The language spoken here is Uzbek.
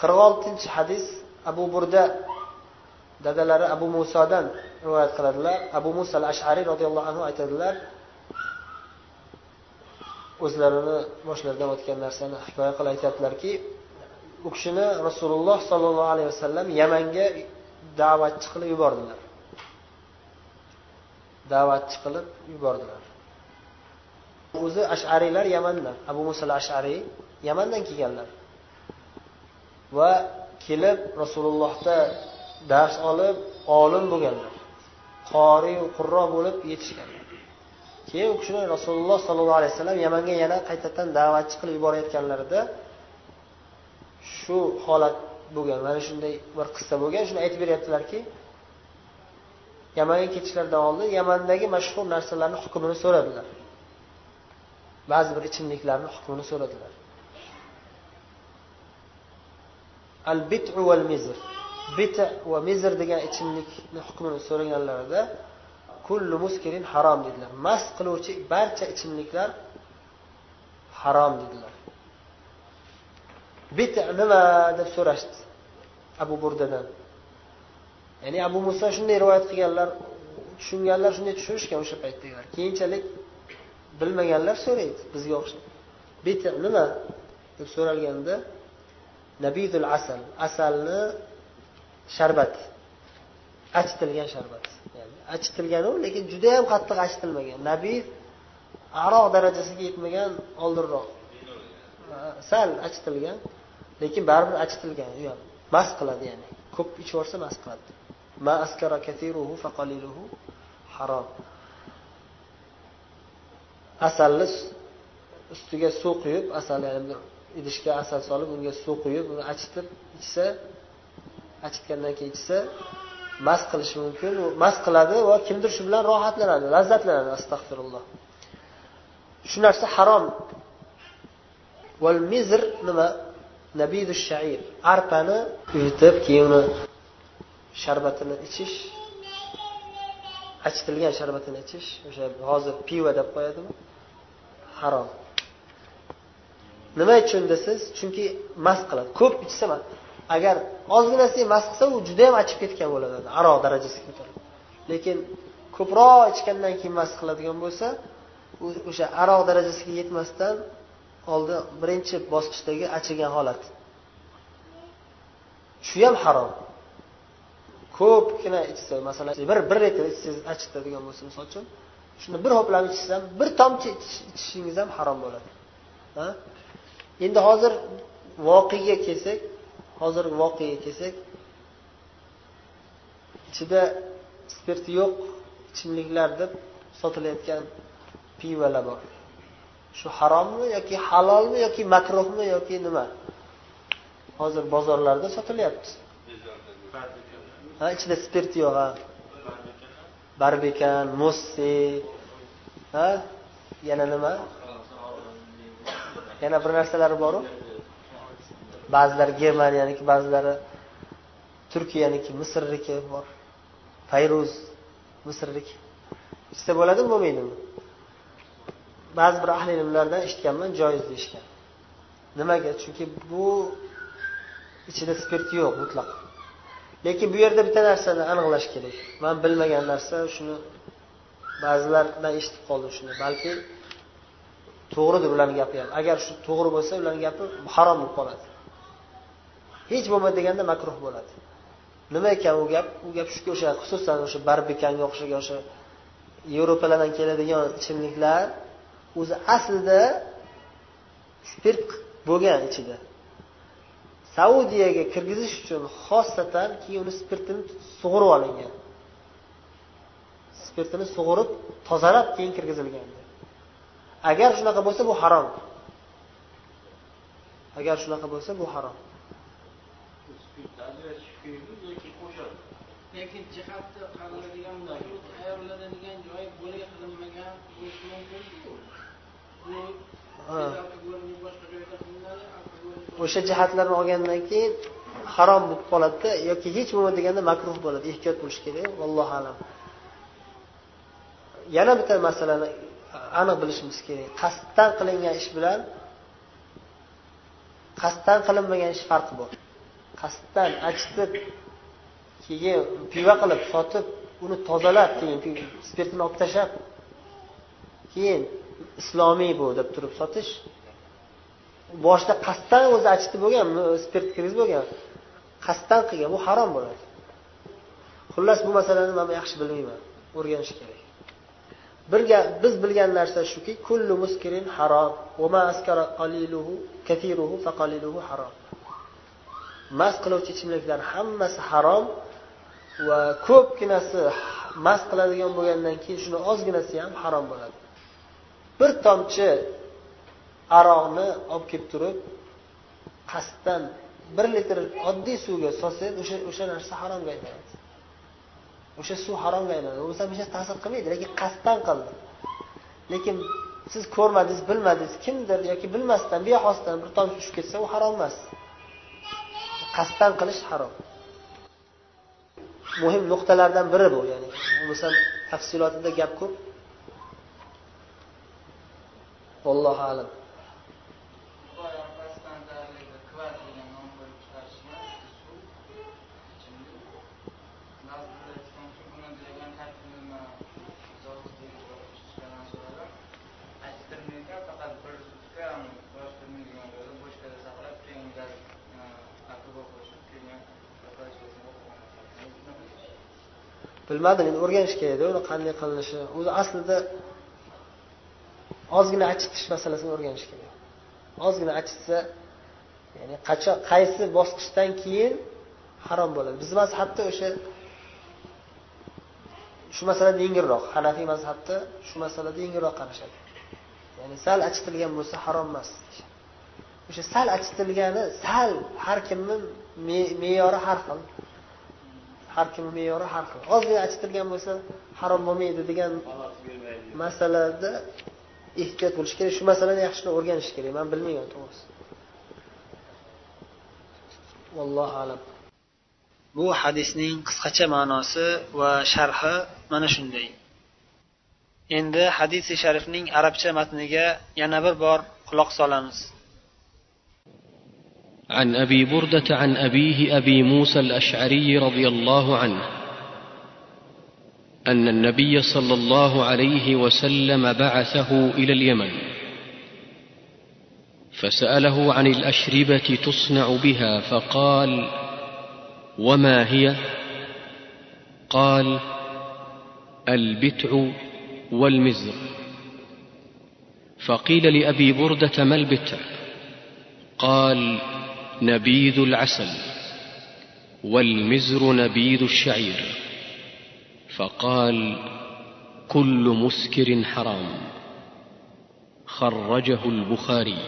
qirq oltinchi hadis abu burda dadalari abu musodan rivoyat qiladilar. Abu muso al ashariy roziyallohu anhu aytadilar o'zlarini boshlaridan o'tgan narsani hikoya qilib aytyaptilarki u kishini rasululloh sollallohu alayhi vasallam yamanga da'vatchi qilib yubordilar. Da'vatchi qilib yubordilar. O'zi ashariylar yamandan abu musal ashariy yamandan kelganlar. Va kelib rasulullohda dars olib olim bo'lganlar. Qoriyu qurro bo'lib yetishganlar. Keyin u kishini rasululloh sollallohu alayhi vasallam yamanga yana qaytadan da'vatchi qilib yuborayotganlarida shu holat bo'lgan mana shunday bir qissa bo'lgan. Shuni aytib beryaptilarki yamanga ketishlaridan oldin yamandagi mashhur narsalarni hukmini so'radilar. Ba'zi bir ichimliklarni hukmini so'radilar. Al bitu val mizr bita va mizr degan ichimlikni hukmini so'raganlarida kullu muskirin harom dedilar. Mast qiluvchi barcha ichimliklar harom dedilar. Bita nima deb so'rashdi abu burdadan? Ya'ni abu muso shunday rivoyat qilganlar tushunganlar shunday tushunishgan o'sha paytdagilar keyinchalik bilmaganlar so'raydi bizga o'xshab. Bita nima deb so'ralganda nabidul asal. Asalni sharbat. Achitilgan sharbat. Yani achitilganu lekin judayam qattiq achitilmagan. Nabid aroq darajasiga yetmagan oldinroq. Sal achitilgan lekin baribir achitilgan u ham. Mast qiladi ya'ni. Ko'p ichib yuborsa mast qiladi. Ma askara kathiruhu faqaliluhu harom asalni ustiga suv quyib asal ya'ni idishga asal solib unga suv quyib uni achitib ichsa achitgandan keyin ichsa mast qilishi mumkin. U mast qiladi va kimdir shu bilan rohatlanadi lazzatlanadi astag'firulloh shu narsa harom. Val mizr nima? Nabidu shair. Arpani yutib keyin uni sharbatini ichish achitilgan sharbatini ichish o'sha hozir pivo deb qo'yadimi? Harom. Nima uchun desiz? Chunki mast qiladi. Ko'p ichsa agar ozginasiga mast qilsa u judayam achib ketgan bo'ladi. Aroq darajasiga ko'tarib lekin ko'proq ichgandan keyin mast qiladigan bo'lsa o'sha aroq darajasiga yetmasdan oldin birinchi bosqichdagi achigan holat. Shu ham harom. Ko'pgina ichsa masalan bir bir litr ichsangiz achitadigan bo'lsa misol uchun shuni bir ho'plab ichsangiz ham bir tomchi ichishingiz ham harom bo'ladi. Endi hozir voqega kelsak hozirgi voqega kelsak ichida spirti yo'q ichimliklar deb sotilayotgan pivolar bor. Shu harommi yoki halolmi yoki makruhmi yoki nima? Hozir bozorlarda sotilyapti. Ha ichida spirt yo'q ha. Barbikan mossi ha yana nima? Yana bir narsalari boru. Ba'zilari germaniyaniki ba'zilari turkiyaniki misrniki bor. Fayruz misrniki. Ichsa bo'ladimi bo'lmaydimi ba'zi bir ahli ilmlardan eshitganman joiz deyishgan. Nimaga? Chunki bu ichida spirt yo'q mutlaq. Lekin bu yerda bitta narsani aniqlash kerak. Man bilmagan narsa shuni ba'zilardan eshitib qoldim shuni. Balki to'g'ridir ularni gapi ham. Agar shu to'g'ri bo'lsa ularni gapi harom bo'lib qoladi. Hech bo'lmadi deganda makruh bo'ladi. Nima ekan u gap? U gap shuki o'sha xususan o'sha barbikanga o'xshagan o'sha yevropalardan keladigan ichimliklar o'zi aslida spirt bo'lgan ichida. Saudiyaga kirgizish uchun xosatan keyin uni spirtini sug'urib olingan. Spirtini sug'urib tozalab keyin kirgizilgan agar shunaqa bo'lsa bu harom. Agar shunaqa bo'lsa bu harom. Lekin qaraladigan tayyorlanadigan joyi bo'lak qilinmagan bo'lishi mumkinku o'sha jihatlarni olgandan keyin harom bo'lib qoladida yoki hech bo'lmadi deganda makruh bo'ladi ehtiyot bo'lish kerak vallohu alam. Yana bitta masalani aniq bilishimiz kerak. Qasddan qilingan ish bilan qasddan qilinmagan ish farqi bor. Qasddan achitib keyin piva qilib sotib uni tozalab keyin spirtini olib tashlab keyin islomiy bu deb turib sotish. Boshida qasddan o'zi achitib bo'lgan spirt kirgizib bo'lgan qasddan qilgan bu harom bo'ladi. Xullas bu masalani man yaxshi bilmayman o'rganish kerak. Bir biz bilgan narsa shuki kullu muskirin harom. Harom. Mast qiluvchi ichimliklar hammasi harom va ko'pginasi mast qiladigan bo'lgandan keyin shuni ozginasi ham harom bo'ladi. Bir tomchi aroqni olib kelib turib qasddan bir litr oddiy suvga solsangiz o'sha o'sha narsa haromga aylanadi o'sha suv haromga aylanadi bo'lmasa hech ta'sir qilmaydi lekin qasddan qildi. Lekin siz ko'rmadingiz bilmadingiz kimdir yoki bilmasdan bexosdan bir tomchi tushib ketsa u harom emas. Qasddan qilish harom. Muhim nuqtalardan biri bu ya'ni bo'lmasa tafsilotida gap ko'p. Vallohu alam. Bilmadim endi o'rganish kerakda uni qanday qilinishi. O'zi aslida ozgina achitish masalasini o'rganish kerak. Ozgina achitsa ya'ni qachon qaysi bosqichdan keyin harom bo'ladi. Bizni mazhabda o'sha shu masalada yengilroq. Hanafiy mazhabda shu masalada yengilroq qarashadi. Ya'ni sal achitilgan bo'lsa harom emas. O'sha sal achitilgani sal har kimni me'yori har xil. Har kimni me'yori har xil ozgina achitilgan bo'lsa harom bo'lmaydi degan masalada ehtiyot bo'lish kerak. Shu masalani yaxshilab o'rganish kerak. Man bilmayman to'g'risi. Vallohu alam. Bu hadisning qisqacha ma'nosi va sharhi mana shunday. Endi hadisi sharifning arabcha matniga yana bir bor quloq solamiz. عن أبي بردة عن أبيه أبي موسى الأشعري رضي الله عنه أن النبي صلى الله عليه وسلم بعثه إلى اليمن فسأله عن الأشربة تصنع بها فقال وما هي؟ قال البتع والمزر. فقيل لأبي بردة ما البتع؟ قال نبيذ العسل والمزر نبيذ الشعير فقال كل مسكر حرام خرجه البخاري